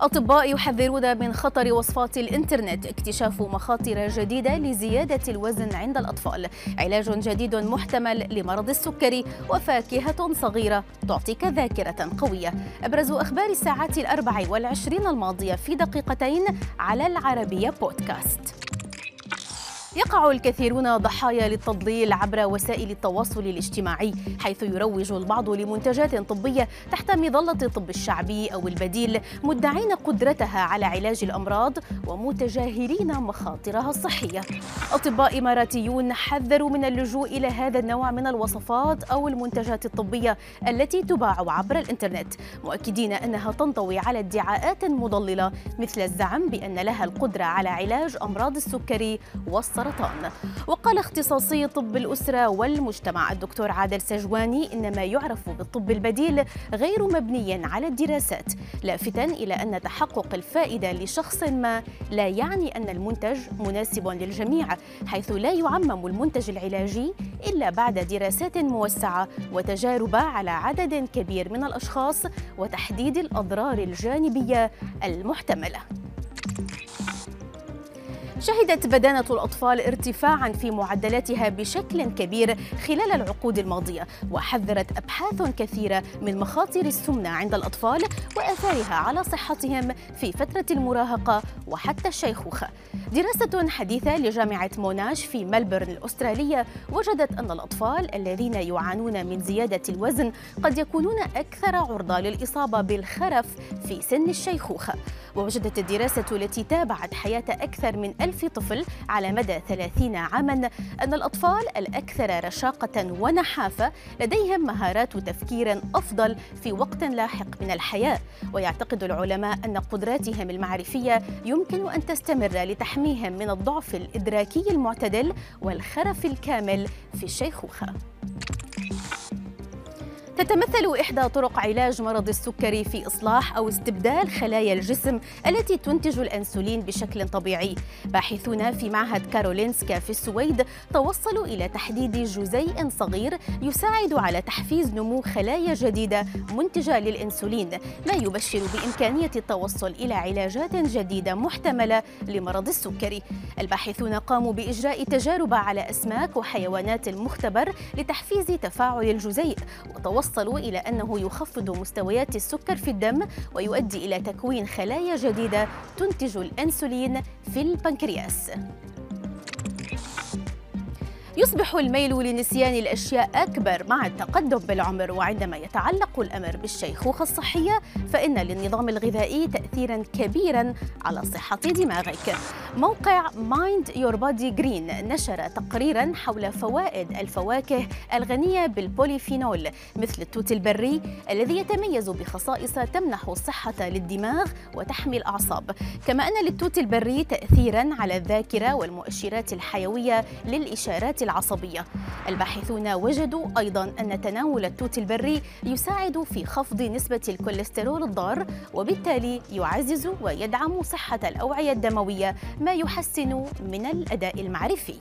أطباء يحذرون من خطر وصفات الإنترنت اكتشاف مخاطر جديدة لزيادة الوزن عند الأطفال. علاج جديد محتمل لمرض السكري وفاكهة صغيرة تعطيك ذاكرة قوية. أبرز أخبار الساعات الأربع والعشرين الماضية في دقيقتين على العربية بودكاست. يقع الكثيرون ضحايا للتضليل عبر وسائل التواصل الاجتماعي حيث يروج البعض لمنتجات طبية تحت مظلة الطب الشعبي أو البديل مدعين قدرتها على علاج الأمراض ومتجاهلين مخاطرها الصحية. أطباء إماراتيون حذروا من اللجوء إلى هذا النوع من الوصفات أو المنتجات الطبية التي تباع عبر الإنترنت مؤكدين أنها تنطوي على ادعاءات مضللة مثل الزعم بأن لها القدرة على علاج أمراض السكري والصحة. السرطان وقال اختصاصي طب الأسرة والمجتمع الدكتور عادل سجواني إن ما يعرف بالطب البديل غير مبني على الدراسات لافتا إلى أن تحقق الفائدة لشخص ما لا يعني أن المنتج مناسب للجميع حيث لا يعمم المنتج العلاجي إلا بعد دراسات موسعة وتجارب على عدد كبير من الأشخاص وتحديد الأضرار الجانبية المحتملة. شهدت بدانة الأطفال ارتفاعا في معدلاتها بشكل كبير خلال العقود الماضية وحذرت أبحاث كثيرة من مخاطر السمنة عند الأطفال وآثارها على صحتهم في فترة المراهقة وحتى الشيخوخة. دراسة حديثة لجامعة موناش في ملبورن الأسترالية وجدت أن الأطفال الذين يعانون من زيادة الوزن قد يكونون أكثر عرضة للإصابة بالخرف في سن الشيخوخة. ووجدت الدراسة التي تابعت حياة أكثر من ألف طفل على مدى ثلاثين عاما أن الأطفال الأكثر رشاقة ونحافة لديهم مهارات تفكير أفضل في وقت لاحق من الحياة. ويعتقد العلماء أن قدراتهم المعرفية يمكن أن تستمر لتحميهم من الضعف الإدراكي المعتدل والخرف الكامل في الشيخوخة. تتمثل إحدى طرق علاج مرض السكري في إصلاح أو استبدال خلايا الجسم التي تنتج الأنسولين بشكل طبيعي. باحثون في معهد كارولينسكا في السويد توصلوا إلى تحديد جزيء صغير يساعد على تحفيز نمو خلايا جديدة منتجة للأنسولين ما يبشر بإمكانية التوصل إلى علاجات جديدة محتملة لمرض السكري. الباحثون قاموا بإجراء تجارب على أسماك وحيوانات المختبر لتحفيز تفاعل الجزيء وتوصل توصلوا إلى أنه يخفض مستويات السكر في الدم ويؤدي إلى تكوين خلايا جديدة تنتج الأنسولين في البنكرياس. يصبح الميل لنسيان الأشياء أكبر مع التقدم بالعمر وعندما يتعلق الأمر بالشيخوخه الصحيه فإن للنظام الغذائي تاثيرا كبيرا على صحة دماغك. موقع mindbodygreen نشر تقريرا حول فوائد الفواكه الغنية بالبوليفينول مثل التوت البري الذي يتميز بخصائص تمنح الصحة للدماغ وتحمي الأعصاب، كما أن للتوت البري تاثيرا على الذاكرة والمؤشرات الحيوية للإشارات العصبية. الباحثون وجدوا أيضا أن تناول التوت البري يساعد في خفض نسبة الكوليسترول الضار وبالتالي يعزز ويدعم صحة الأوعية الدموية ما يحسن من الأداء المعرفي.